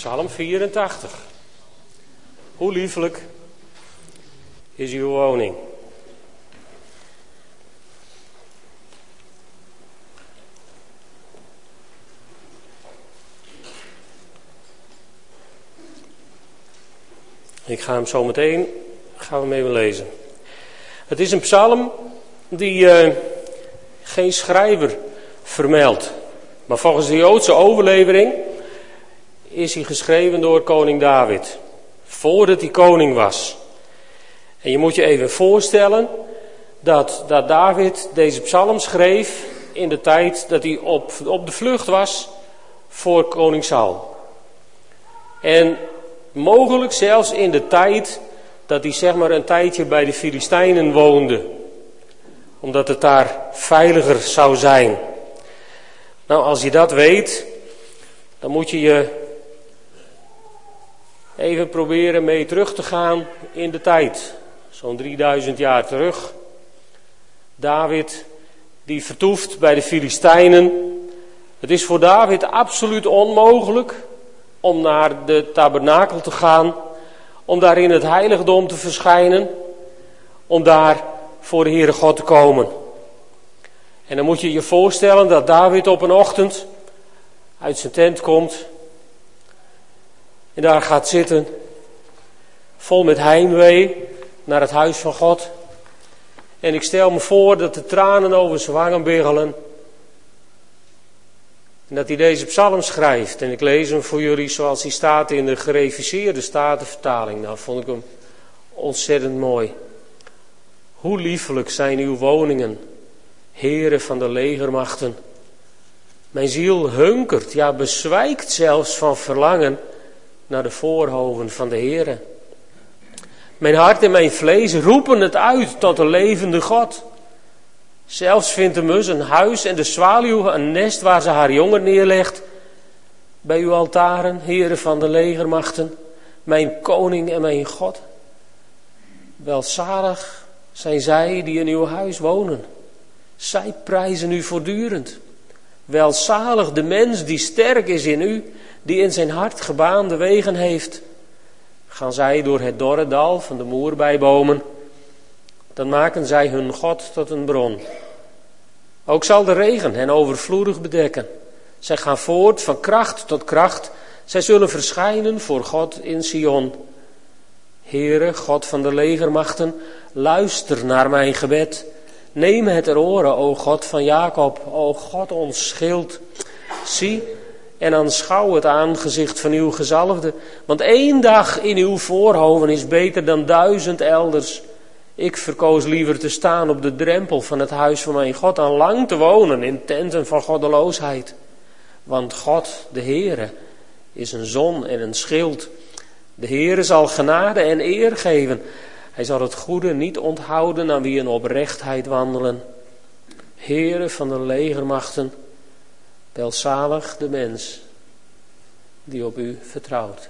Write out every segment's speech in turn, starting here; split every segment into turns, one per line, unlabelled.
Psalm 84. Hoe lieflijk is uw woning. Ik ga hem zo meteen gaan we mee lezen. Het is een psalm die uh, geen schrijver vermeldt. Maar volgens de Joodse overlevering is hij geschreven door koning David. Voordat hij koning was. En je moet je even voorstellen dat, dat David deze psalm schreef in de tijd dat hij op, op de vlucht was voor koning Saul. En mogelijk zelfs in de tijd dat hij zeg maar een tijdje bij de Filistijnen woonde. Omdat het daar veiliger zou zijn. Nou, als je dat weet, dan moet je je even proberen mee terug te gaan in de tijd. Zo'n 3000 jaar terug. David, die vertoeft bij de Filistijnen. Het is voor David absoluut onmogelijk om naar de tabernakel te gaan, om daar in het heiligdom te verschijnen, om daar voor de Heere God te komen. En dan moet je je voorstellen dat David op een ochtend uit zijn tent komt en daar gaat zitten, vol met heimwee naar het huis van God. En ik stel me voor dat de tranen over zijn wangen biggelen. En dat hij deze psalm schrijft. En ik lees hem voor jullie zoals hij staat in de gereviseerde statenvertaling. Nou, vond ik hem ontzettend mooi. Hoe liefelijk zijn uw woningen, heren van de legermachten. Mijn ziel hunkert, ja bezwijkt zelfs van verlangen naar de voorhoven van de Heere. Mijn hart en mijn vlees roepen het uit tot de levende God. Zelfs vindt de mus een huis en de zwaluw een nest waar ze haar jongen neerlegt. Bij uw altaren, heren van de legermachten, mijn koning en mijn God. Welzalig zijn zij die in uw huis wonen. Zij prijzen u voortdurend. Welzalig de mens die sterk is in u, die in zijn hart gebaande wegen heeft. Gaan zij door het dorre dal van de moerbijbomen, dan maken zij hun God tot een bron. Ook zal de regen hen overvloedig bedekken. Zij gaan voort van kracht tot kracht. Zij zullen verschijnen voor God in Sion. Heere, God van de legermachten, luister naar mijn gebed. Neem het er oren, o God van Jacob, o God ons schild. Zie en aanschouw het aangezicht van uw gezalfde, want één dag in uw voorhoven is beter dan duizend elders. Ik verkoos liever te staan op de drempel van het huis van mijn God dan lang te wonen in tenten van goddeloosheid. Want God, de Heere, is een zon en een schild. De Heere zal genade en eer geven. Hij zal het goede niet onthouden aan wie in oprechtheid wandelen. Heere van de legermachten, welzalig de mens die op u vertrouwt.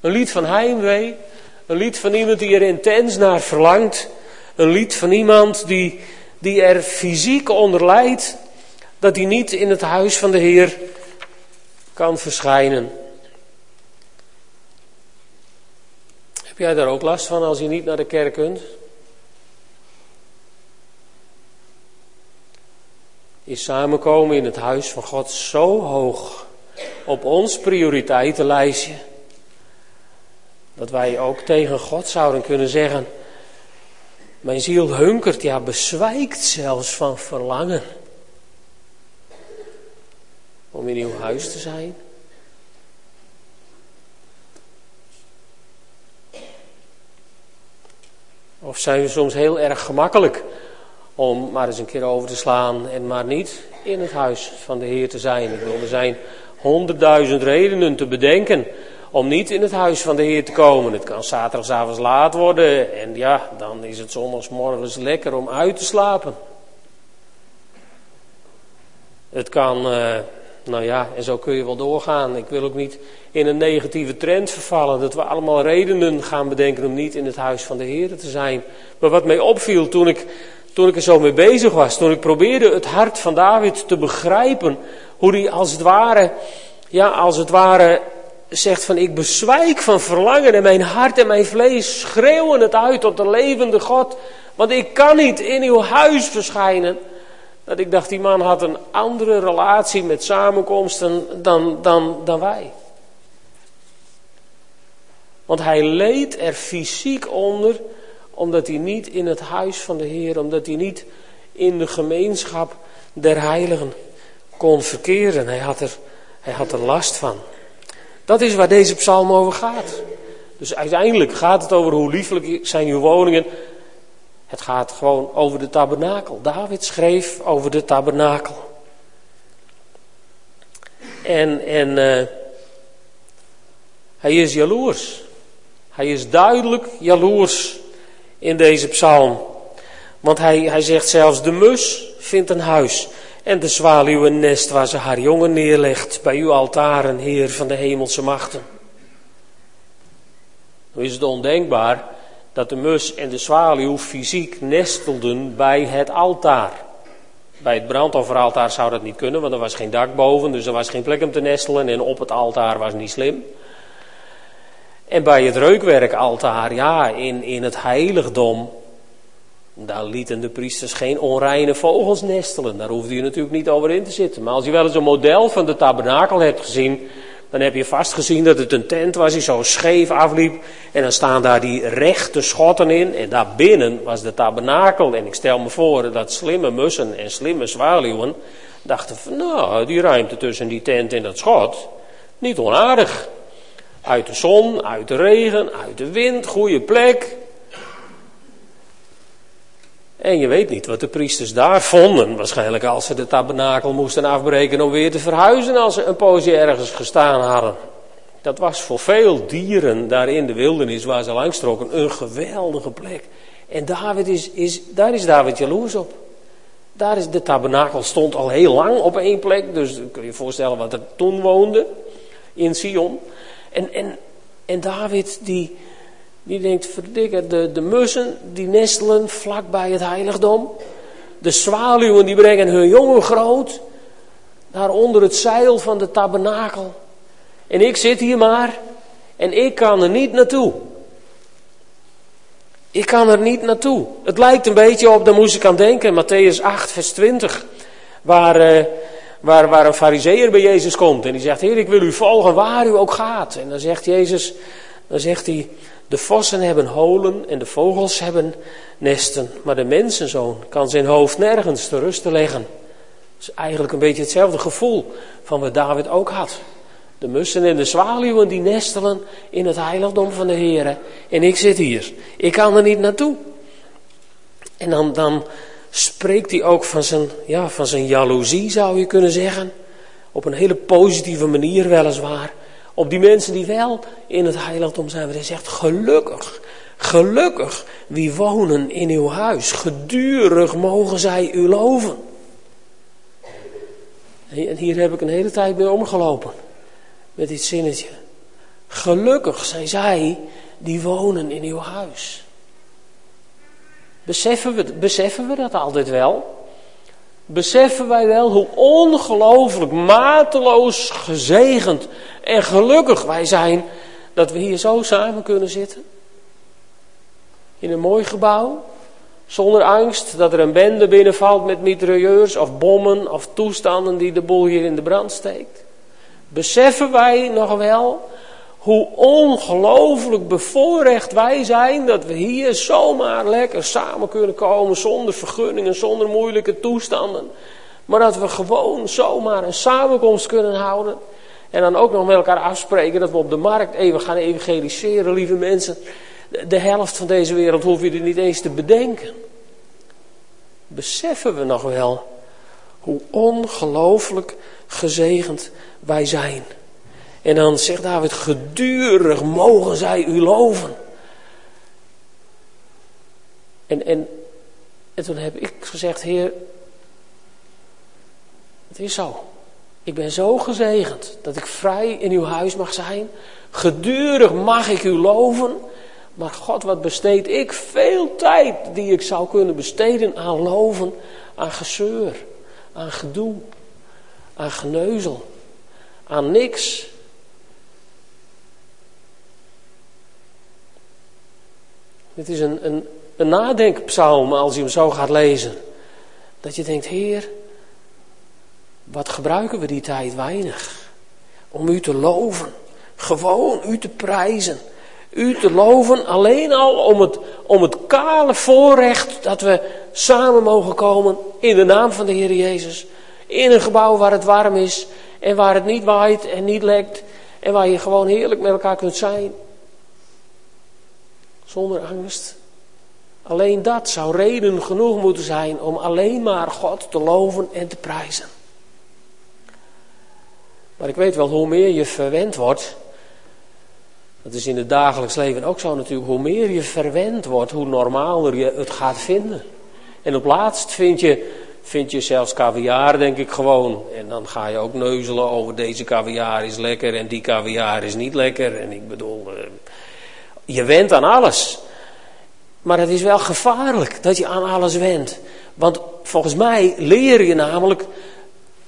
Een lied van heimwee, een lied van iemand die er intens naar verlangt, een lied van iemand die, die er fysiek onder lijdt dat hij niet in het huis van de Heer kan verschijnen. Heb jij daar ook last van als je niet naar de kerk kunt? Is samenkomen in het huis van God zo hoog op ons prioriteitenlijstje dat wij ook tegen God zouden kunnen zeggen: Mijn ziel hunkert, ja, bezwijkt zelfs van verlangen om in uw huis te zijn. Of zijn we soms heel erg gemakkelijk om maar eens een keer over te slaan en maar niet in het huis van de Heer te zijn? Ik wil, er zijn honderdduizend redenen te bedenken om niet in het huis van de Heer te komen. Het kan zaterdagavond laat worden en ja, dan is het zondagsmorgens lekker om uit te slapen. Het kan, uh, nou ja, en zo kun je wel doorgaan. Ik wil ook niet in een negatieve trend vervallen. Dat we allemaal redenen gaan bedenken om niet in het huis van de Heer te zijn. Maar wat mij opviel toen ik, toen ik er zo mee bezig was. Toen ik probeerde het hart van David te begrijpen. Hoe hij als het ware ja, als het ware zegt van ik bezwijk van verlangen en mijn hart en mijn vlees schreeuwen het uit tot de levende God. Want ik kan niet in uw huis verschijnen. Dat ik dacht, die man had een andere relatie met samenkomsten dan, dan, dan wij. Want hij leed er fysiek onder, omdat hij niet in het huis van de Heer, omdat hij niet in de gemeenschap der heiligen kon verkeren. Hij had er, hij had er last van. Dat is waar deze psalm over gaat. Dus uiteindelijk gaat het over hoe lieflijk zijn uw woningen. Het gaat gewoon over de tabernakel. David schreef over de tabernakel. En, en uh, hij is jaloers. Hij is duidelijk jaloers in deze psalm. Want hij, hij zegt zelfs de mus vindt een huis. En de zwaluw een nest waar ze haar jongen neerlegt bij uw altaren, Heer van de hemelse machten. Nu is het ondenkbaar dat de mus en de zwaluw fysiek nestelden bij het altaar. Bij het brandofferaltaar zou dat niet kunnen, want er was geen dak boven, dus er was geen plek om te nestelen en op het altaar was niet slim. En bij het reukwerkaltaar, ja, in, in het heiligdom, daar lieten de priesters geen onreine vogels nestelen. Daar hoefde je natuurlijk niet over in te zitten. Maar als je wel eens een model van de tabernakel hebt gezien, dan heb je vast gezien dat het een tent was die zo scheef afliep. En dan staan daar die rechte schotten in. En daarbinnen was de tabernakel. En ik stel me voor dat slimme mussen en slimme zwaluwen dachten van nou, die ruimte tussen die tent en dat schot, niet onaardig. Uit de zon, uit de regen, uit de wind, goede plek. En je weet niet wat de priesters daar vonden. Waarschijnlijk als ze de tabernakel moesten afbreken om weer te verhuizen als ze een poosje ergens gestaan hadden. Dat was voor veel dieren daar in de wildernis waar ze langs trokken een geweldige plek. En David is, is, daar is David jaloers op. Daar is, de tabernakel stond al heel lang op één plek. Dus kun je je voorstellen wat er toen woonde in Sion. En, en, en David die, die denkt, verdikke, de, de mussen die nestelen vlak bij het heiligdom. De zwaluwen die brengen hun jongen groot. Daar onder het zeil van de tabernakel. En ik zit hier maar. En ik kan er niet naartoe. Ik kan er niet naartoe. Het lijkt een beetje op, daar moest ik aan denken, Matthäus 8, vers 20. Waar, uh, waar, waar een fariseer bij Jezus komt. En die zegt, Heer, ik wil u volgen waar u ook gaat. En dan zegt Jezus, dan zegt hij, de vossen hebben holen en de vogels hebben nesten, maar de mensenzoon kan zijn hoofd nergens te rusten leggen. Dat is eigenlijk een beetje hetzelfde gevoel van wat David ook had. De mussen en de zwaluwen die nestelen in het heiligdom van de Heer. En ik zit hier. Ik kan er niet naartoe. En dan, dan spreekt hij ook van zijn, ja, van zijn jaloezie, zou je kunnen zeggen. Op een hele positieve manier weliswaar. Op die mensen die wel in het heiligdom zijn. Hij zegt, gelukkig, gelukkig wie wonen in uw huis. Gedurig mogen zij u loven. En hier heb ik een hele tijd mee omgelopen. Met dit zinnetje. Gelukkig zijn zij die wonen in uw huis. Beseffen we, beseffen we dat altijd wel? beseffen wij wel hoe ongelooflijk mateloos gezegend en gelukkig wij zijn dat we hier zo samen kunnen zitten. In een mooi gebouw, zonder angst dat er een bende binnenvalt met mitrailleurs of bommen of toestanden die de boel hier in de brand steekt. Beseffen wij nog wel hoe ongelooflijk bevoorrecht wij zijn dat we hier zomaar lekker samen kunnen komen zonder vergunningen, zonder moeilijke toestanden. Maar dat we gewoon zomaar een samenkomst kunnen houden. En dan ook nog met elkaar afspreken dat we op de markt even gaan evangeliseren, lieve mensen. De helft van deze wereld hoef je er niet eens te bedenken. Beseffen we nog wel hoe ongelooflijk gezegend wij zijn. En dan zegt David, gedurig mogen zij u loven. En, en, en toen heb ik gezegd, Heer, het is zo. Ik ben zo gezegend dat ik vrij in uw huis mag zijn. Gedurig mag ik u loven. Maar God, wat besteed ik veel tijd die ik zou kunnen besteden aan loven, aan gezeur, aan gedoe, aan geneuzel aan niks. Dit is een, een, een nadenkpsalm als je hem zo gaat lezen. Dat je denkt, Heer, wat gebruiken we die tijd weinig? Om u te loven, gewoon u te prijzen. U te loven alleen al om het, om het kale voorrecht dat we samen mogen komen in de naam van de Heer Jezus. In een gebouw waar het warm is en waar het niet waait en niet lekt en waar je gewoon heerlijk met elkaar kunt zijn. Zonder angst. Alleen dat zou reden genoeg moeten zijn om alleen maar God te loven en te prijzen. Maar ik weet wel, hoe meer je verwend wordt, dat is in het dagelijks leven ook zo natuurlijk, hoe meer je verwend wordt, hoe normaler je het gaat vinden. En op laatst vind je, vind je zelfs caviar, denk ik gewoon. En dan ga je ook neuzelen over deze caviar is lekker en die caviar is niet lekker. En ik bedoel, eh, je went aan alles. Maar het is wel gevaarlijk dat je aan alles went. Want volgens mij leer je namelijk,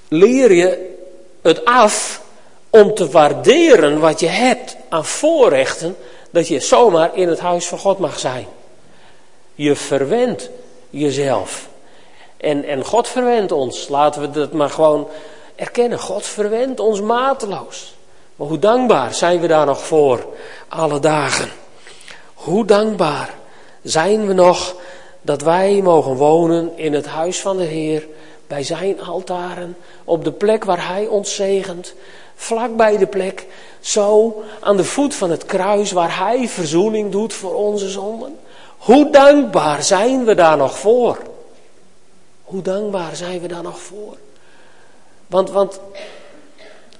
leer je het af om te waarderen wat je hebt aan voorrechten, dat je zomaar in het huis van God mag zijn. Je verwendt jezelf. En, en God verwendt ons. Laten we dat maar gewoon erkennen. God verwendt ons mateloos. Maar hoe dankbaar zijn we daar nog voor, alle dagen. Hoe dankbaar zijn we nog dat wij mogen wonen in het huis van de Heer, bij zijn altaren, op de plek waar Hij ons zegent, vlakbij de plek, zo aan de voet van het kruis waar Hij verzoening doet voor onze zonden. Hoe dankbaar zijn we daar nog voor? Hoe dankbaar zijn we daar nog voor? Want, want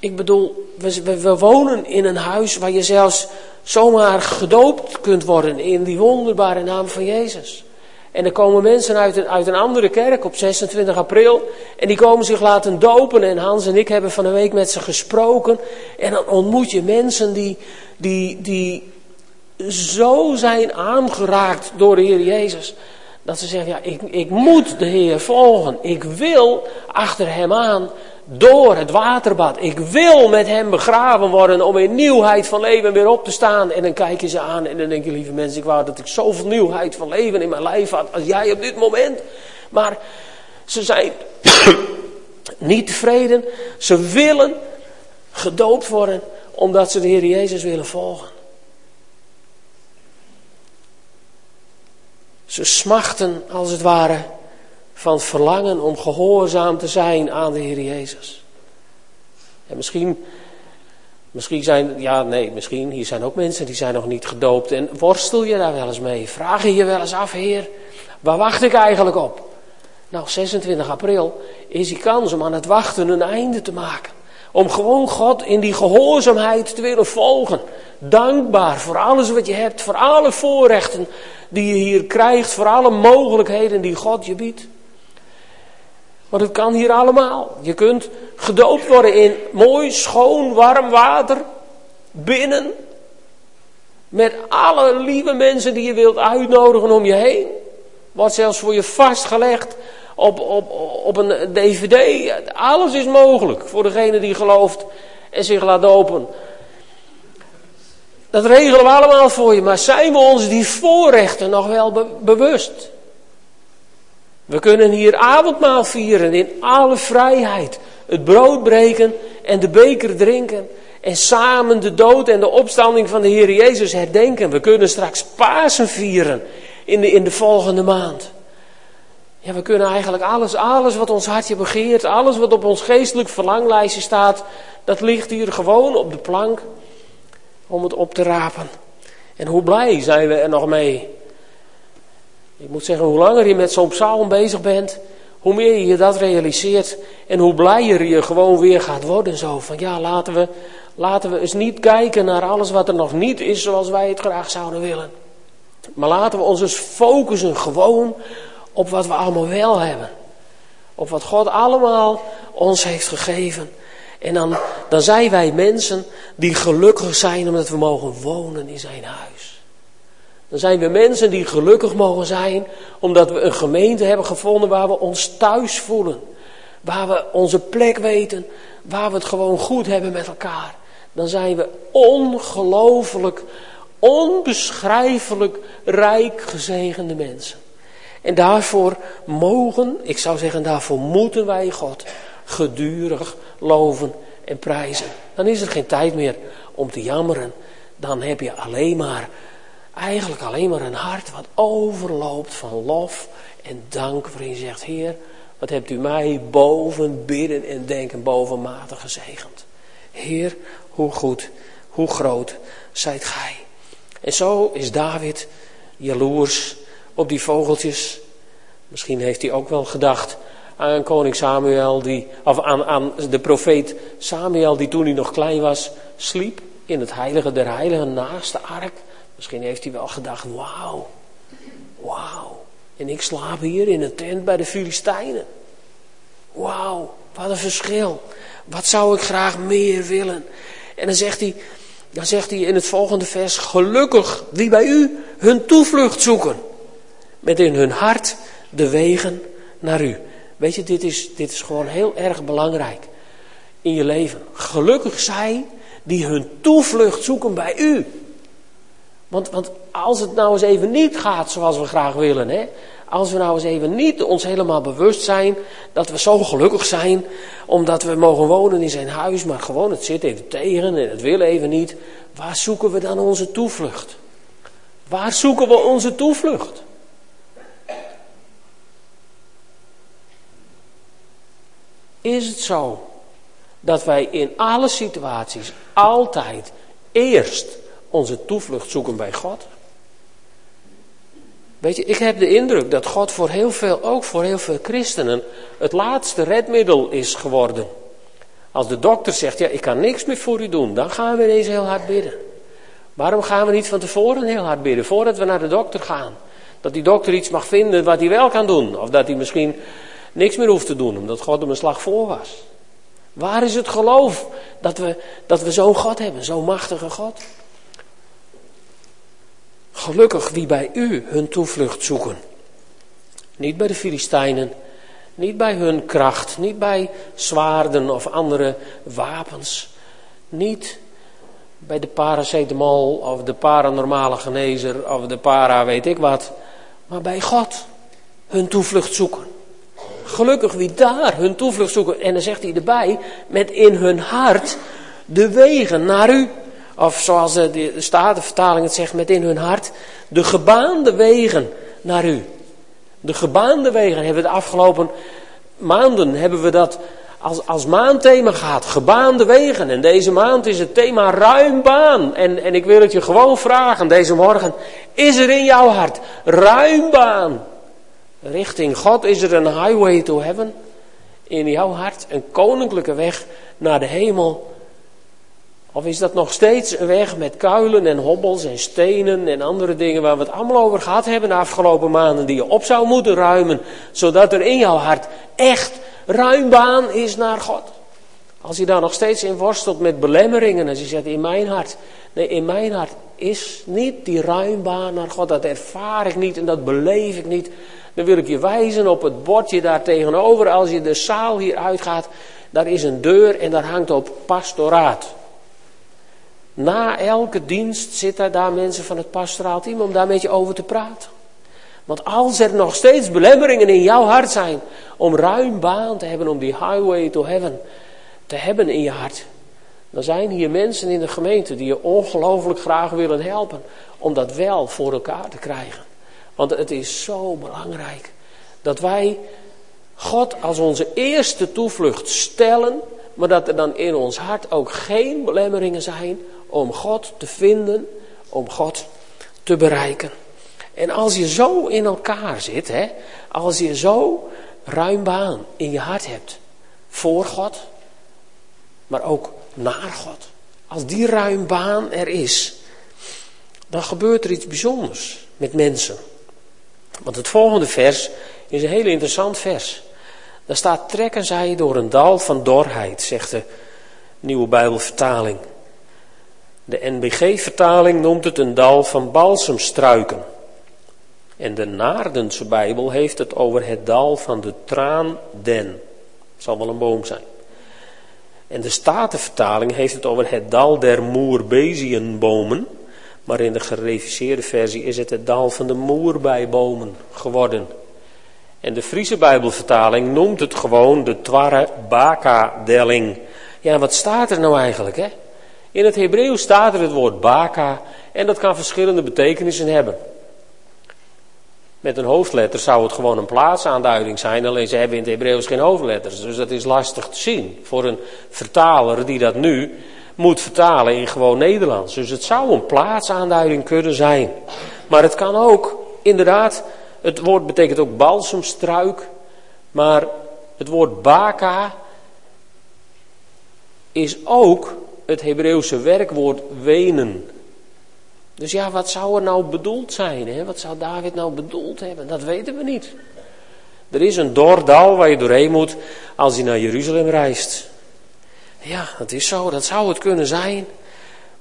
ik bedoel, we, we, wonen in een huis waar je zelfs zomaar gedoopt kunt worden in die wonderbare naam van Jezus. En er komen mensen uit een, uit een andere kerk op 26 april. En die komen zich laten dopen. En Hans en ik hebben van een week met ze gesproken. En dan ontmoet je mensen die, die, die zo zijn aangeraakt door de Heer Jezus. Dat ze zeggen, ja, ik, ik moet de Heer volgen. Ik wil achter Hem aan door het waterbad. Ik wil met hem begraven worden om in nieuwheid van leven weer op te staan. En dan kijk je ze aan en dan denk je, lieve mensen, ik wou dat ik zoveel nieuwheid van leven in mijn lijf had als jij op dit moment. Maar ze zijn niet tevreden. Ze willen gedoopt worden omdat ze de Heer Jezus willen volgen. Ze smachten als het ware van verlangen om gehoorzaam te zijn aan de Heer Jezus. En misschien, misschien zijn, ja nee, misschien, hier zijn ook mensen die zijn nog niet gedoopt. En worstel je daar wel eens mee? Vraag je je wel eens af, Heer, waar wacht ik eigenlijk op? Nou, 26 april is die kans om aan het wachten een einde te maken. Om gewoon God in die gehoorzaamheid te willen volgen. Dankbaar voor alles wat je hebt, voor alle voorrechten die je hier krijgt, voor alle mogelijkheden die God je biedt. Want het kan hier allemaal. Je kunt gedoopt worden in mooi, schoon, warm water. Binnen. Met alle lieve mensen die je wilt uitnodigen om je heen. Wordt zelfs voor je vastgelegd op, op, op een dvd. Alles is mogelijk voor degene die gelooft en zich laat dopen. Dat regelen we allemaal voor je. Maar zijn we ons die voorrechten nog wel bewust? We kunnen hier avondmaal vieren in alle vrijheid. Het brood breken en de beker drinken. En samen de dood en de opstanding van de Heer Jezus herdenken. We kunnen straks Pasen vieren in de, in de volgende maand. Ja, we kunnen eigenlijk alles, alles wat ons hartje begeert, alles wat op ons geestelijk verlanglijstje staat, dat ligt hier gewoon op de plank om het op te rapen. En hoe blij zijn we er nog mee ik moet zeggen, hoe langer je met zo'n psalm bezig bent, hoe meer je dat realiseert en hoe blijer je gewoon weer gaat worden. Zo van ja, laten we, laten we eens niet kijken naar alles wat er nog niet is zoals wij het graag zouden willen. Maar laten we ons eens focussen gewoon op wat we allemaal wel hebben. Op wat God allemaal ons heeft gegeven. En dan, dan zijn wij mensen die gelukkig zijn omdat we mogen wonen in zijn huis. Dan zijn we mensen die gelukkig mogen zijn omdat we een gemeente hebben gevonden waar we ons thuis voelen. waar we onze plek weten, waar we het gewoon goed hebben met elkaar, dan zijn we ongelooflijk, onbeschrijfelijk rijk gezegende mensen. En daarvoor mogen, ik zou zeggen, daarvoor moeten wij God gedurig loven en prijzen. Dan is er geen tijd meer om te jammeren. Dan heb je alleen maar, eigenlijk alleen maar een hart wat overloopt van lof en dank. Waarin je zegt, Heer, wat hebt u mij boven bidden en denken bovenmatig gezegend. Heer, hoe goed, hoe groot zijt gij. En zo is David jaloers op die vogeltjes. Misschien heeft hij ook wel gedacht aan koning Samuel, die, of aan, aan de profeet Samuel, die toen hij nog klein was, sliep in het heilige der heiligen naast de ark. Misschien heeft hij wel gedacht, wauw, wauw. En ik slaap hier in een tent bij de Filistijnen. Wauw, wat een verschil. Wat zou ik graag meer willen. En dan zegt hij, dan zegt hij in het volgende vers, gelukkig wie bij u hun toevlucht zoeken. Met in hun hart de wegen naar u. Weet je, dit is, dit is gewoon heel erg belangrijk in je leven. Gelukkig zij die hun toevlucht zoeken bij u. Want, want als het nou eens even niet gaat zoals we graag willen, hè, als we nou eens even niet ons helemaal bewust zijn dat we zo gelukkig zijn omdat we mogen wonen in zijn huis, maar gewoon het zit even tegen en het wil even niet, waar zoeken we dan onze toevlucht? Waar zoeken we onze toevlucht? Is het zo dat wij in alle situaties altijd eerst onze toevlucht zoeken bij God? Weet je, ik heb de indruk dat God voor heel veel, ook voor heel veel christenen, het laatste redmiddel is geworden. Als de dokter zegt, ja, ik kan niks meer voor u doen, dan gaan we ineens heel hard bidden. Waarom gaan we niet van tevoren heel hard bidden, voordat we naar de dokter gaan? Dat die dokter iets mag vinden wat hij wel kan doen. Of dat hij misschien niks meer hoeft te doen, omdat God hem een slag voor was. Waar is het geloof dat we, dat we zo'n God hebben, zo'n machtige God? Gelukkig wie bij u hun toevlucht zoeken. Niet bij de Filistijnen, niet bij hun kracht, niet bij zwaarden of andere wapens. Niet bij de paracetamol of de paranormale genezer of de para weet ik wat. Maar bij God hun toevlucht zoeken. Gelukkig wie daar hun toevlucht zoeken. En dan zegt hij erbij, met in hun hart de wegen naar u. Of zoals de Statenvertaling het zegt, met in hun hart de gebaande wegen naar u. De gebaande wegen hebben we de afgelopen maanden hebben we dat als, als maandthema gehad. Gebaande wegen. En deze maand is het thema ruim baan. En, en ik wil het je gewoon vragen deze morgen. Is er in jouw hart ruim baan? Richting God is er een highway to heaven. In jouw hart een koninklijke weg naar de hemel. Of is dat nog steeds een weg met kuilen en hobbels en stenen en andere dingen waar we het allemaal over gehad hebben de afgelopen maanden, die je op zou moeten ruimen, zodat er in jouw hart echt ruim baan is naar God. Als je daar nog steeds in worstelt met belemmeringen, als je zegt in mijn hart, nee, in mijn hart is niet die ruim baan naar God, dat ervaar ik niet en dat beleef ik niet. Dan wil ik je wijzen op het bordje daar tegenover, als je de zaal hier uitgaat, daar is een deur en daar hangt op pastoraat. Na elke dienst zitten daar mensen van het pastoraal team om daar met je over te praten. Want als er nog steeds belemmeringen in jouw hart zijn om ruim baan te hebben, om die highway to heaven te hebben in je hart, dan zijn hier mensen in de gemeente die je ongelooflijk graag willen helpen om dat wel voor elkaar te krijgen. Want het is zo belangrijk dat wij God als onze eerste toevlucht stellen, maar dat er dan in ons hart ook geen belemmeringen zijn om God te vinden, om God te bereiken. En als je zo in elkaar zit, hè, als je zo ruim baan in je hart hebt voor God, maar ook naar God. Als die ruim baan er is, dan gebeurt er iets bijzonders met mensen. Want het volgende vers is een heel interessant vers. Daar staat: Trekken zij door een dal van dorheid, zegt de nieuwe Bijbelvertaling. De NBG-vertaling noemt het een dal van balsemstruiken. En de Naardense Bijbel heeft het over het dal van de traanden. Het zal wel een boom zijn. En de Statenvertaling heeft het over het dal der moerbezienbomen. Maar in de gereviseerde versie is het het dal van de moerbijbomen geworden. En de Friese Bijbelvertaling noemt het gewoon de Twarre Baka-delling. Ja, wat staat er nou eigenlijk, hè? In het Hebreeuws staat er het woord Baka en dat kan verschillende betekenissen hebben. Met een hoofdletter zou het gewoon een plaatsaanduiding zijn, alleen ze hebben in het Hebreeuws geen hoofdletters. Dus dat is lastig te zien voor een vertaler die dat nu moet vertalen in gewoon Nederlands. Dus het zou een plaatsaanduiding kunnen zijn. Maar het kan ook, inderdaad, het woord betekent ook balsemstruik, maar het woord baka is ook het Hebreeuwse werkwoord wenen. Dus ja, wat zou er nou bedoeld zijn? Hè? Wat zou David nou bedoeld hebben? Dat weten we niet. Er is een dordal waar je doorheen moet als je naar Jeruzalem reist. Ja, dat is zo, dat zou het kunnen zijn.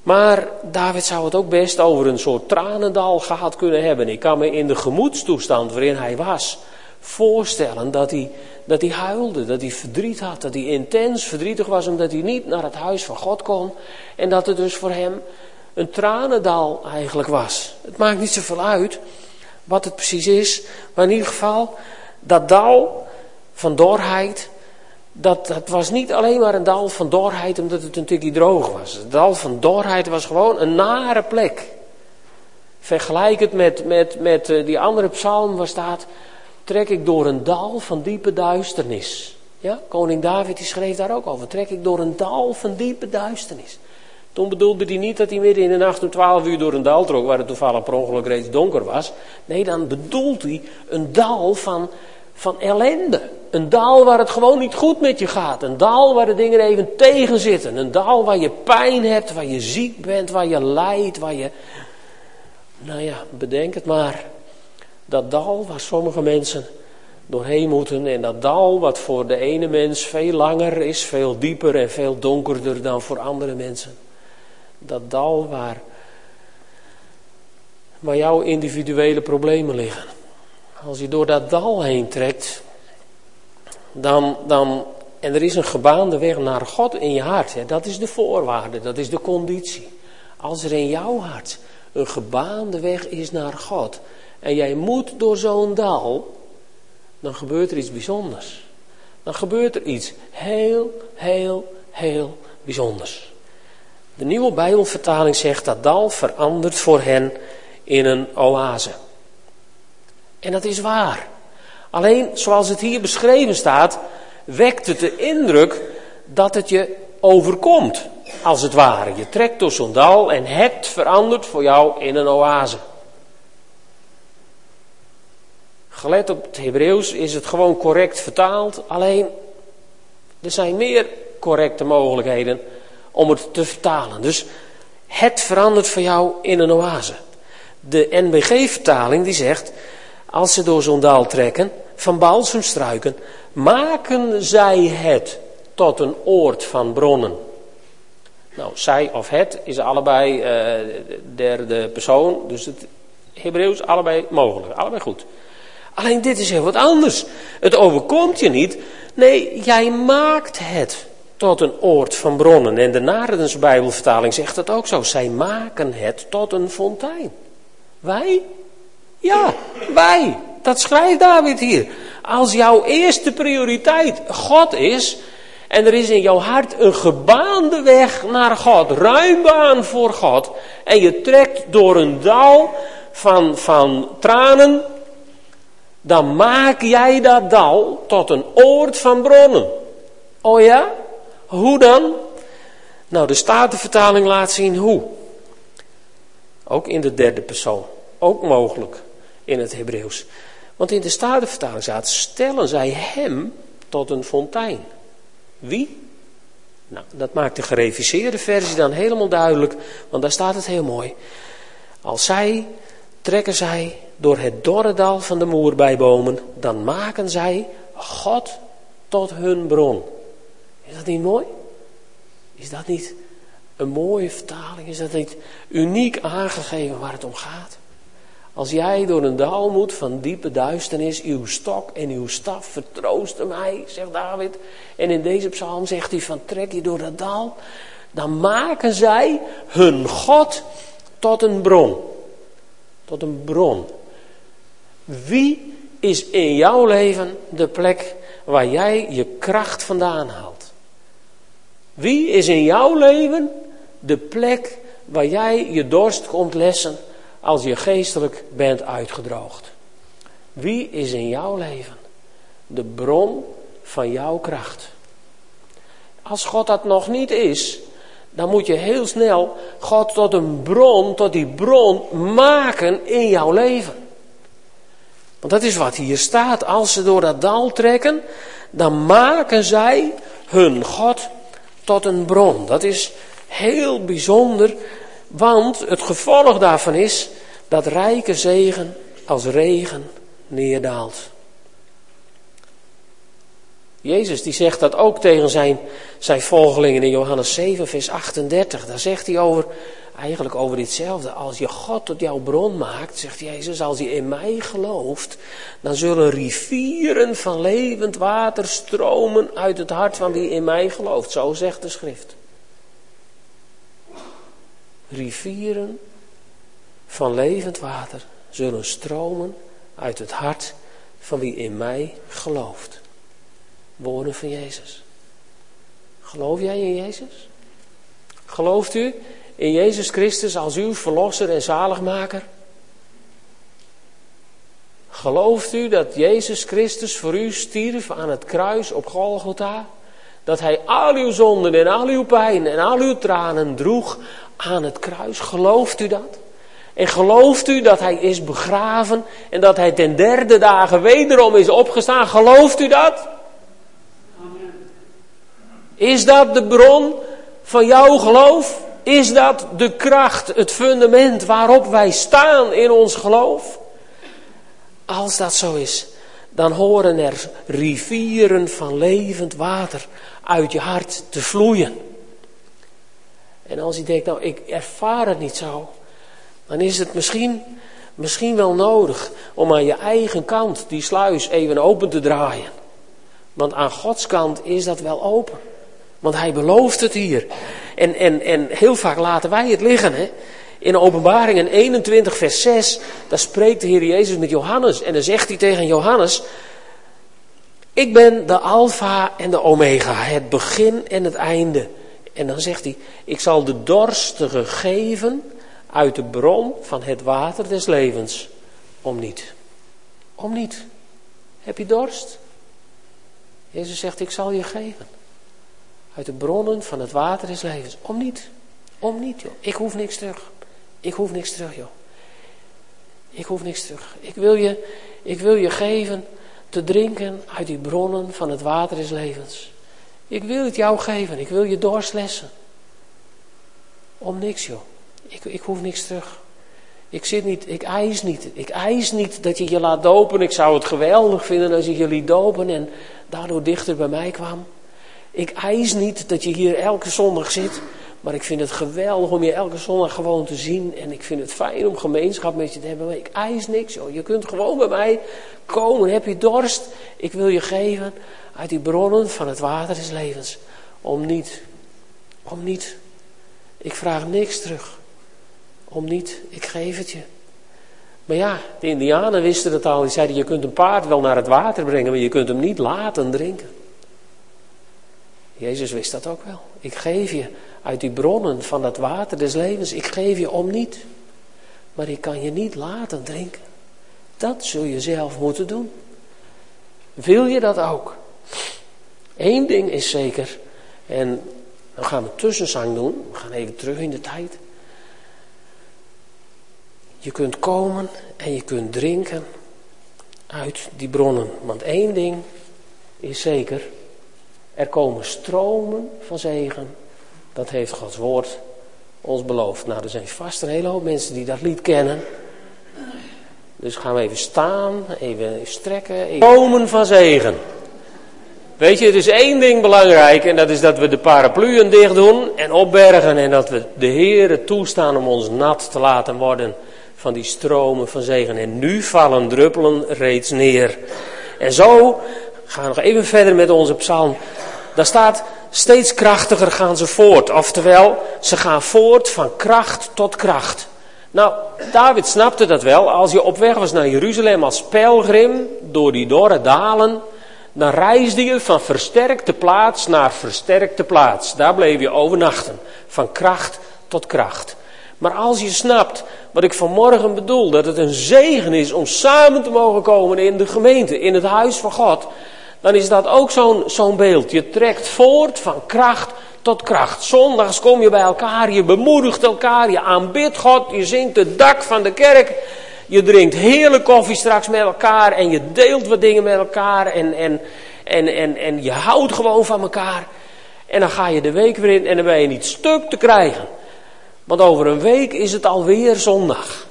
Maar David zou het ook best over een soort tranendal gehad kunnen hebben. Ik kan me in de gemoedstoestand waarin hij was voorstellen dat hij, dat hij huilde, dat hij verdriet had, dat hij intens verdrietig was omdat hij niet naar het huis van God kon. En dat het dus voor hem een tranendal eigenlijk was. Het maakt niet zoveel uit wat het precies is, maar in ieder geval, dat dal van dorheid, dat, dat was niet alleen maar een dal van dorheid omdat het een tikje droog was. Het dal van dorheid was gewoon een nare plek. Vergelijk het met, met, met eh, die andere psalm waar staat, trek ik door een dal van diepe duisternis. Ja, koning David die schreef daar ook over. Trek ik door een dal van diepe duisternis. Toen bedoelde hij niet dat hij midden in de nacht om twaalf uur door een dal trok, waar het toevallig per ongeluk reeds donker was. Nee, dan bedoelt hij een dal van, van ellende. Een dal waar het gewoon niet goed met je gaat. Een dal waar de dingen even tegen zitten. Een dal waar je pijn hebt, waar je ziek bent, waar je lijdt, waar je... Nou ja, bedenk het maar. Dat dal waar sommige mensen doorheen moeten. En dat dal wat voor de ene mens veel langer is, veel dieper en veel donkerder dan voor andere mensen dat dal waar, waar jouw individuele problemen liggen. Als je door dat dal heen trekt, dan, dan, en er is een gebaande weg naar God in je hart. Hè, dat is de voorwaarde, dat is de conditie. Als er in jouw hart een gebaande weg is naar God en jij moet door zo'n dal, dan gebeurt er iets bijzonders. Dan gebeurt er iets heel, heel, heel bijzonders. De nieuwe Bijbelvertaling zegt dat dal verandert voor hen in een oase. En dat is waar. Alleen zoals het hier beschreven staat, wekt het de indruk dat het je overkomt, als het ware. Je trekt door zo'n dal en het verandert voor jou in een oase. Gelet op het Hebreeuws is het gewoon correct vertaald, alleen er zijn meer correcte mogelijkheden om het te vertalen. Dus het verandert voor jou in een oase. De NBG-vertaling die zegt, als ze door zo'n dal trekken, van balsemstruiken, maken zij het tot een oord van bronnen. Nou, zij of het is allebei uh, derde persoon, dus het Hebreeuws allebei mogelijk, allebei goed. Alleen dit is heel wat anders. Het overkomt je niet. Nee, jij maakt het tot een oord van bronnen. En de Naredens Bijbelvertaling zegt dat ook zo. Zij maken het tot een fontein. Wij? Ja, wij. Dat schrijft David hier. Als jouw eerste prioriteit God is, en er is in jouw hart een gebaande weg naar God, ruimbaan voor God, en je trekt door een dal van, van tranen, dan maak jij dat dal tot een oord van bronnen. Oh ja? Hoe dan? Nou, de Statenvertaling laat zien hoe. Ook in de derde persoon. Ook mogelijk in het Hebreeuws. Want in de Statenvertaling staat, stellen zij hem tot een fontein. Wie? Nou, dat maakt de gereviseerde versie dan helemaal duidelijk, want daar staat het heel mooi. Als zij, trekken zij door het dorre dal van de moerbijbomen, dan maken zij God tot hun bron. Is dat niet mooi? Is dat niet een mooie vertaling? Is dat niet uniek aangegeven waar het om gaat? Als jij door een dal moet van diepe duisternis, uw stok en uw staf vertroosten mij, zegt David. En in deze psalm zegt hij van trek je door dat dal, dan maken zij hun God tot een bron. Tot een bron. Wie is in jouw leven de plek waar jij je kracht vandaan haalt? Wie is in jouw leven de plek waar jij je dorst komt lessen als je geestelijk bent uitgedroogd? Wie is in jouw leven de bron van jouw kracht? Als God dat nog niet is, dan moet je heel snel God tot een bron, tot die bron maken in jouw leven. Want dat is wat hier staat. Als ze door dat dal trekken, dan maken zij hun God tot een bron. Dat is heel bijzonder, want het gevolg daarvan is dat rijke zegen als regen neerdaalt. Jezus die zegt dat ook tegen zijn, zijn volgelingen in Johannes 7, vers 38. Daar zegt hij over, eigenlijk over ditzelfde. Als je God tot jouw bron maakt, zegt Jezus, als je in mij gelooft, dan zullen rivieren van levend water stromen uit het hart van wie in mij gelooft. Zo zegt de schrift. Rivieren van levend water zullen stromen uit het hart van wie in mij gelooft. Woorden van Jezus. Geloof jij in Jezus? Gelooft u in Jezus Christus als uw verlosser en zaligmaker? Gelooft u dat Jezus Christus voor u stierf aan het kruis op Golgotha? Dat hij al uw zonden en al uw pijn en al uw tranen droeg aan het kruis? Gelooft u dat? En gelooft u dat hij is begraven en dat hij ten derde dagen wederom is opgestaan? Gelooft u dat? Is dat de bron van jouw geloof? Is dat de kracht, het fundament waarop wij staan in ons geloof? Als dat zo is, dan horen er rivieren van levend water uit je hart te vloeien. En als je denkt, nou ik ervaar het niet zo, dan is het misschien, misschien wel nodig om aan je eigen kant die sluis even open te draaien. Want aan Gods kant is dat wel open. Want hij belooft het hier. En, en, en heel vaak laten wij het liggen. Hè? In openbaringen 21 vers 6, daar spreekt de Heer Jezus met Johannes. En dan zegt hij tegen Johannes, ik ben de alfa en de omega, het begin en het einde. En dan zegt hij, ik zal de dorstige geven uit de bron van het water des levens. Om niet. Om niet. Heb je dorst? Jezus zegt, ik zal je geven. Uit de bronnen van het water des levens. Om niet. Om niet, joh. Ik hoef niks terug. Ik hoef niks terug, joh. Ik hoef niks terug. Ik wil je, ik wil je geven te drinken uit die bronnen van het water des levens. Ik wil het jou geven. Ik wil je doorslessen. Om niks, joh. Ik, ik hoef niks terug. Ik zit niet, ik eis niet. Ik eis niet dat je je laat dopen. Ik zou het geweldig vinden als je je liet dopen en daardoor dichter bij mij kwam. Ik eis niet dat je hier elke zondag zit. Maar ik vind het geweldig om je elke zondag gewoon te zien. En ik vind het fijn om gemeenschap met je te hebben. Maar ik eis niks joh. Je kunt gewoon bij mij komen. Heb je dorst? Ik wil je geven uit die bronnen van het water des levens. Om niet. Om niet. Ik vraag niks terug. Om niet. Ik geef het je. Maar ja, de indianen wisten het al. Die zeiden, je kunt een paard wel naar het water brengen, maar je kunt hem niet laten drinken. Jezus wist dat ook wel. Ik geef je uit die bronnen van dat water des levens, ik geef je om niet. Maar ik kan je niet laten drinken. Dat zul je zelf moeten doen. Wil je dat ook? Eén ding is zeker, en dan gaan we tussenzang doen. We gaan even terug in de tijd. Je kunt komen en je kunt drinken uit die bronnen. Want één ding is zeker, er komen stromen van zegen. Dat heeft Gods woord ons beloofd. Nou, er zijn vast een hele hoop mensen die dat lied kennen. Dus gaan we even staan, even strekken. Even... Stromen van zegen. Weet je, er is één ding belangrijk en dat is dat we de parapluën dicht doen en opbergen en dat we de Heeren toestaan om ons nat te laten worden van die stromen van zegen. En nu vallen druppelen reeds neer. En zo gaan nog even verder met onze psalm. Daar staat, steeds krachtiger gaan ze voort. Oftewel, ze gaan voort van kracht tot kracht. Nou, David snapte dat wel. Als je op weg was naar Jeruzalem als pelgrim door die dorre dalen, dan reisde je van versterkte plaats naar versterkte plaats. Daar bleef je overnachten. Van kracht tot kracht. Maar als je snapt wat ik vanmorgen bedoel, dat het een zegen is om samen te mogen komen in de gemeente, in het huis van God, dan is dat ook zo'n beeld. Je trekt voort van kracht tot kracht. Zondags kom je bij elkaar, je bemoedigt elkaar, je aanbidt God, je zingt het dak van de kerk. Je drinkt heerlijk koffie straks met elkaar en je deelt wat dingen met elkaar en, en, en, en, en je houdt gewoon van elkaar. En dan ga je de week weer in en dan ben je niet stuk te krijgen. Want over een week is het alweer zondag.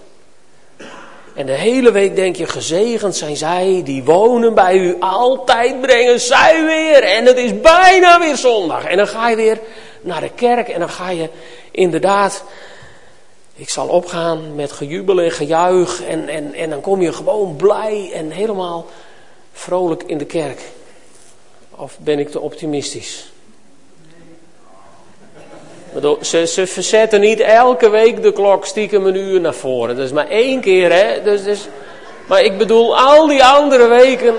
En de hele week denk je, gezegend zijn zij die wonen bij u. Altijd brengen zij weer. En het is bijna weer zondag. En dan ga je weer naar de kerk en dan ga je inderdaad... Ik zal opgaan met gejubel en gejuich. En, en, en dan kom je gewoon blij en helemaal vrolijk in de kerk. Of ben ik te optimistisch? Ze, ze verzetten niet elke week de klok stiekem een uur naar voren. Dat is maar één keer, hè. Dus, dus, maar ik bedoel, al die andere weken,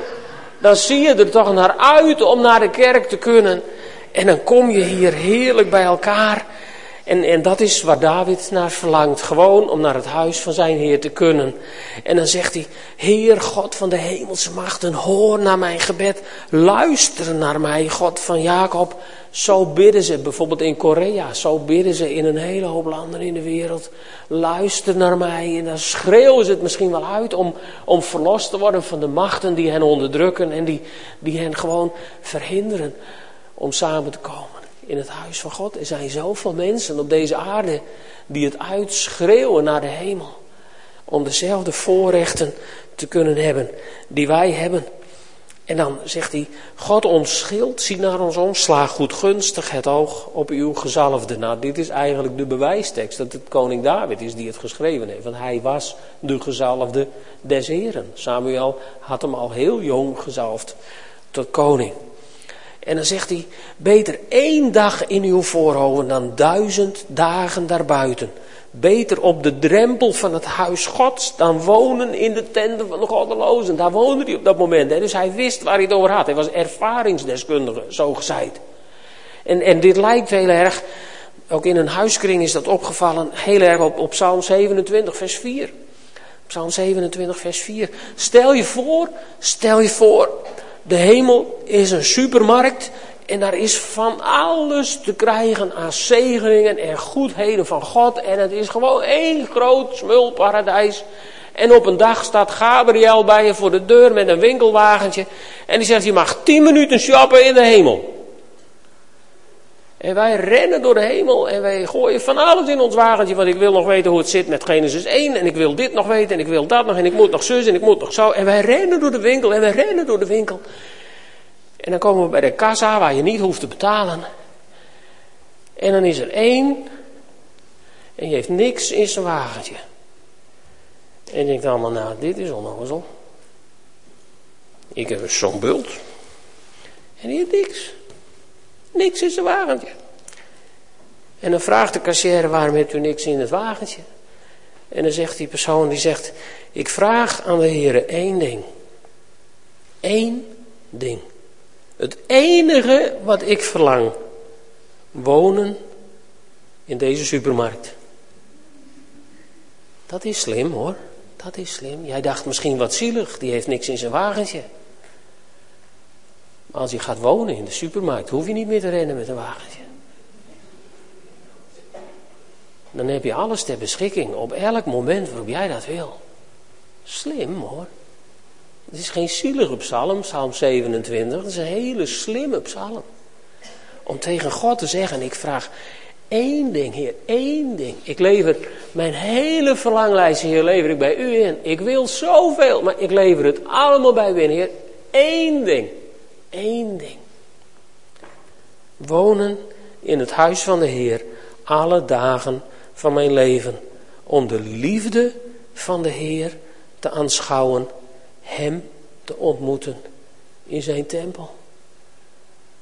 dan zie je er toch naar uit om naar de kerk te kunnen. En dan kom je hier heerlijk bij elkaar. En, en dat is waar David naar verlangt. Gewoon om naar het huis van zijn Heer te kunnen. En dan zegt hij: Heer God van de hemelse machten, hoor naar mijn gebed. Luister naar mij, God van Jacob. Zo bidden ze bijvoorbeeld in Korea. Zo bidden ze in een hele hoop landen in de wereld. Luister naar mij. En dan schreeuwen ze het misschien wel uit om, om verlost te worden van de machten die hen onderdrukken. En die, die hen gewoon verhinderen om samen te komen in het huis van God. Er zijn zoveel mensen op deze aarde die het uitschreeuwen naar de hemel. Om dezelfde voorrechten te kunnen hebben die wij hebben. En dan zegt hij, God ons schild, zie naar ons om, sla goed gunstig het oog op uw gezalfde. Nou, dit is eigenlijk de bewijstekst dat het koning David is die het geschreven heeft. Want hij was de gezalfde des heren. Samuel had hem al heel jong gezalfd tot koning. En dan zegt hij, beter één dag in uw voorhoven dan duizend dagen daarbuiten. Beter op de drempel van het huis Gods dan wonen in de tenten van de goddelozen. Daar woonde hij op dat moment. Hè? Dus hij wist waar hij het over had. Hij was ervaringsdeskundige, zo gezegd. En, en dit lijkt heel erg, ook in een huiskring is dat opgevallen, heel erg op, op Psalm 27, vers 4. Psalm 27, vers 4. Stel je voor, stel je voor, de hemel is een supermarkt en daar is van alles te krijgen aan zegeningen en goedheden van God. En het is gewoon één groot smulparadijs. En op een dag staat Gabriel bij je voor de deur met een winkelwagentje. En die zegt, je mag tien minuten shoppen in de hemel. En wij rennen door de hemel en wij gooien van alles in ons wagentje. Want ik wil nog weten hoe het zit met Genesis 1. En ik wil dit nog weten en ik wil dat nog. En ik moet nog zus en ik moet nog zo. En wij rennen door de winkel en wij rennen door de winkel. En dan komen we bij de kassa waar je niet hoeft te betalen. En dan is er één. En die heeft niks in zijn wagentje. En je denkt allemaal, nou dit is onnozel. Ik heb zo'n bult. En die heeft niks. Niks in zijn wagentje. En dan vraagt de kassière, waarom hebt u niks in het wagentje? En dan zegt die persoon, die zegt, ik vraag aan de heren één ding. Eén ding. Het enige wat ik verlang. Wonen in deze supermarkt. Dat is slim hoor. Dat is slim. Jij dacht misschien wat zielig, die heeft niks in zijn wagentje. Maar als je gaat wonen in de supermarkt, hoef je niet meer te rennen met een wagentje. Dan heb je alles ter beschikking op elk moment waarop jij dat wil. Slim hoor. Het is geen zielige psalm, psalm 27. Het is een hele slimme psalm. Om tegen God te zeggen, ik vraag één ding, Heer, één ding. Ik lever mijn hele verlanglijstje, Heer, lever ik bij u in. Ik wil zoveel, maar ik lever het allemaal bij u in, Heer. Eén ding, één ding. Wonen in het huis van de Heer alle dagen van mijn leven. Om de liefde van de Heer te aanschouwen, Hem te ontmoeten in zijn tempel.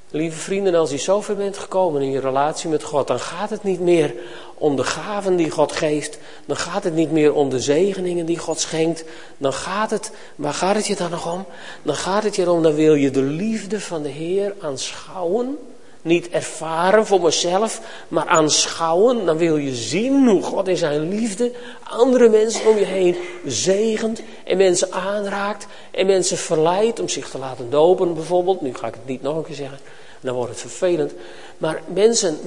Lieve vrienden, als je zover bent gekomen in je relatie met God, dan gaat het niet meer om de gaven die God geeft. Dan gaat het niet meer om de zegeningen die God schenkt. Dan gaat het, waar gaat het je dan nog om? Dan gaat het je erom, dan wil je de liefde van de Heer aanschouwen. Niet ervaren voor mezelf, maar aanschouwen. Dan wil je zien hoe God in zijn liefde andere mensen om je heen zegent. En mensen aanraakt. En mensen verleidt om zich te laten dopen bijvoorbeeld. Nu ga ik het niet nog een keer zeggen. Dan wordt het vervelend. Maar mensen,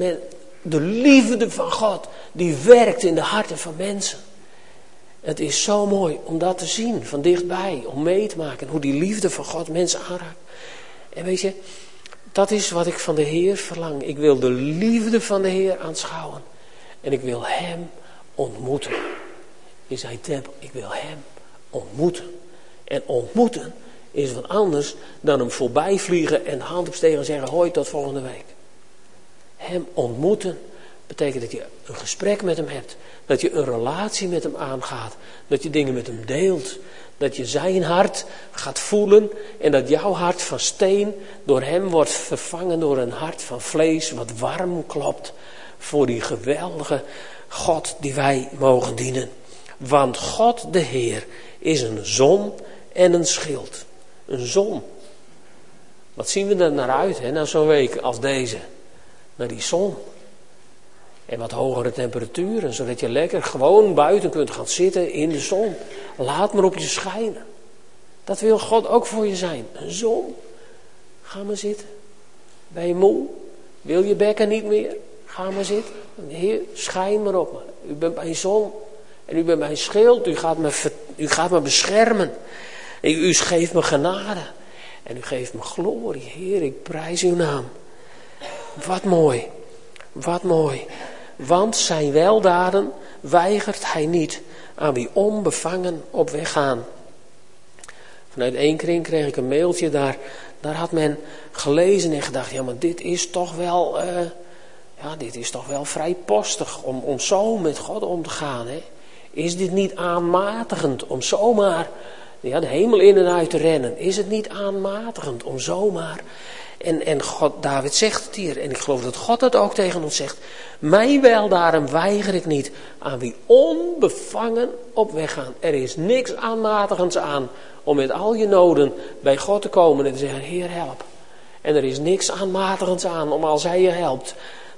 de liefde van God, die werkt in de harten van mensen. Het is zo mooi om dat te zien, van dichtbij, om mee te maken. Hoe die liefde van God mensen aanraakt. En weet je, dat is wat ik van de Heer verlang. Ik wil de liefde van de Heer aanschouwen. En ik wil Hem ontmoeten. In zijn tempel. Ik wil Hem ontmoeten. En ontmoeten is wat anders dan hem voorbij vliegen en de hand opsteken en zeggen: Hoi, tot volgende week. Hem ontmoeten betekent dat je een gesprek met hem hebt. Dat je een relatie met hem aangaat. Dat je dingen met hem deelt. Dat je zijn hart gaat voelen en dat jouw hart van steen door hem wordt vervangen door een hart van vlees wat warm klopt voor die geweldige God die wij mogen dienen. Want God de Heer is een zon en een schild. Een zon. Wat zien we er naar uit, hè, na zo'n week als deze? Naar die zon. En wat hogere temperaturen, zodat je lekker gewoon buiten kunt gaan zitten in de zon. Laat maar op je schijnen. Dat wil God ook voor je zijn. Een zon. Ga maar zitten. Ben je moe? Wil je bekken niet meer? Ga maar zitten. Heer, schijn maar op me. U bent mijn zon. En u bent mijn schild. U gaat me, u gaat me beschermen. U geeft me genade. En u geeft me glorie. Heer, ik prijs uw naam. Wat mooi. Wat mooi. Want zijn weldaden weigert hij niet aan wie onbevangen op weg gaan. Vanuit één kring kreeg ik een mailtje daar. Daar had men gelezen en gedacht, ja maar dit is toch wel, uh, ja dit is toch wel vrij postig om, om zo met God om te gaan. Hè? Is dit niet aanmatigend om zomaar ja, de hemel in en uit te rennen. Is het niet aanmatigend om zomaar. En, en God, David zegt het hier, en ik geloof dat God dat ook tegen ons zegt. Mij wel daarom weiger ik niet aan wie onbevangen op weg gaan. Er is niks aanmatigends aan om met al je noden bij God te komen en te zeggen, Heer help. En er is niks aanmatigends aan om als Hij je helpt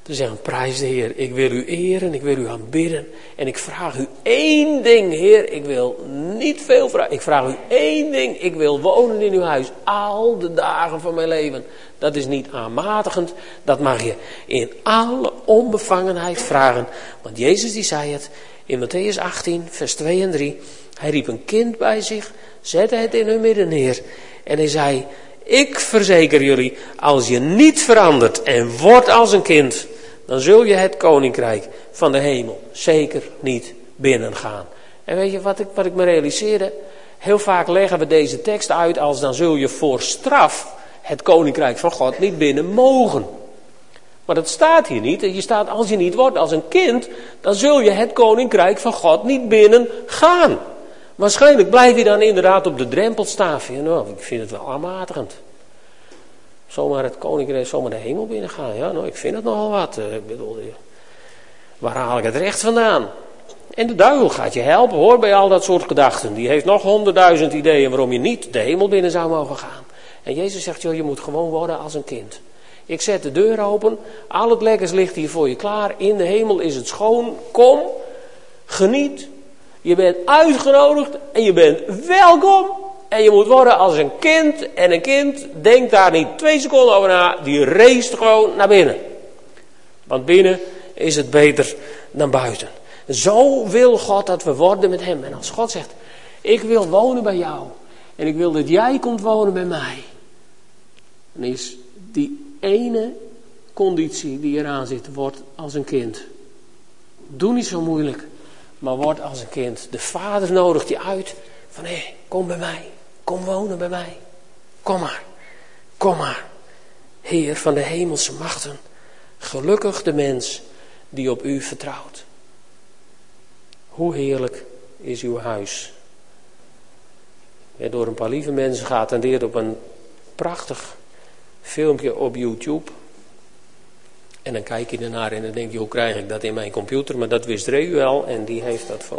te zeggen, prijs de Heer, ik wil u eren, ik wil u aanbidden. En ik vraag u één ding, Heer, ik wil niet veel vragen. Ik vraag u één ding, ik wil wonen in uw huis al de dagen van mijn leven. Dat is niet aanmatigend, dat mag je in alle onbevangenheid vragen. Want Jezus die zei het in Matthäus 18, vers 2 en 3. Hij riep een kind bij zich, zette het in hun midden neer. En hij zei, ik verzeker jullie, als je niet verandert en wordt als een kind, dan zul je het koninkrijk van de hemel zeker niet binnengaan. En weet je wat ik, wat ik me realiseerde? Heel vaak leggen we deze tekst uit als dan zul je voor straf het koninkrijk van God niet binnen mogen. Maar dat staat hier niet. Je staat als je niet wordt als een kind, dan zul je het koninkrijk van God niet binnen gaan. Waarschijnlijk blijf je dan inderdaad op de drempel staan. Nou, ik vind het wel aanmatigend zomaar het koninkrijk, zomaar de hemel binnengaan. Ja, nou, ik vind het nogal wat. Uh, ik bedoel, eh, waar haal ik het recht vandaan? En de duivel gaat je helpen hoor, bij al dat soort gedachten. Die heeft nog honderdduizend ideeën waarom je niet de hemel binnen zou mogen gaan. En Jezus zegt, joh, je moet gewoon worden als een kind. Ik zet de deur open, al het lekkers ligt hier voor je klaar. In de hemel is het schoon. Kom, geniet. Je bent uitgenodigd en je bent welkom. En je moet worden als een kind. En een kind denkt daar niet twee seconden over na. Die race gewoon naar binnen. Want binnen is het beter dan buiten. Zo wil God dat we worden met Hem. En als God zegt, ik wil wonen bij jou. En ik wil dat jij komt wonen bij mij. Dan is die ene conditie die eraan zit, wordt als een kind. Doe niet zo moeilijk, maar word als een kind. De vader nodigt je uit van hé, kom bij mij. Kom wonen bij mij. Kom maar. Kom maar. Heer van de hemelse machten. Gelukkig de mens die op u vertrouwt. Hoe heerlijk is uw huis. door een paar lieve mensen geattendeerd op een prachtig filmpje op YouTube. En dan kijk je ernaar en dan denk je, hoe krijg ik dat in mijn computer? Maar dat wist Reu wel en die heeft dat voor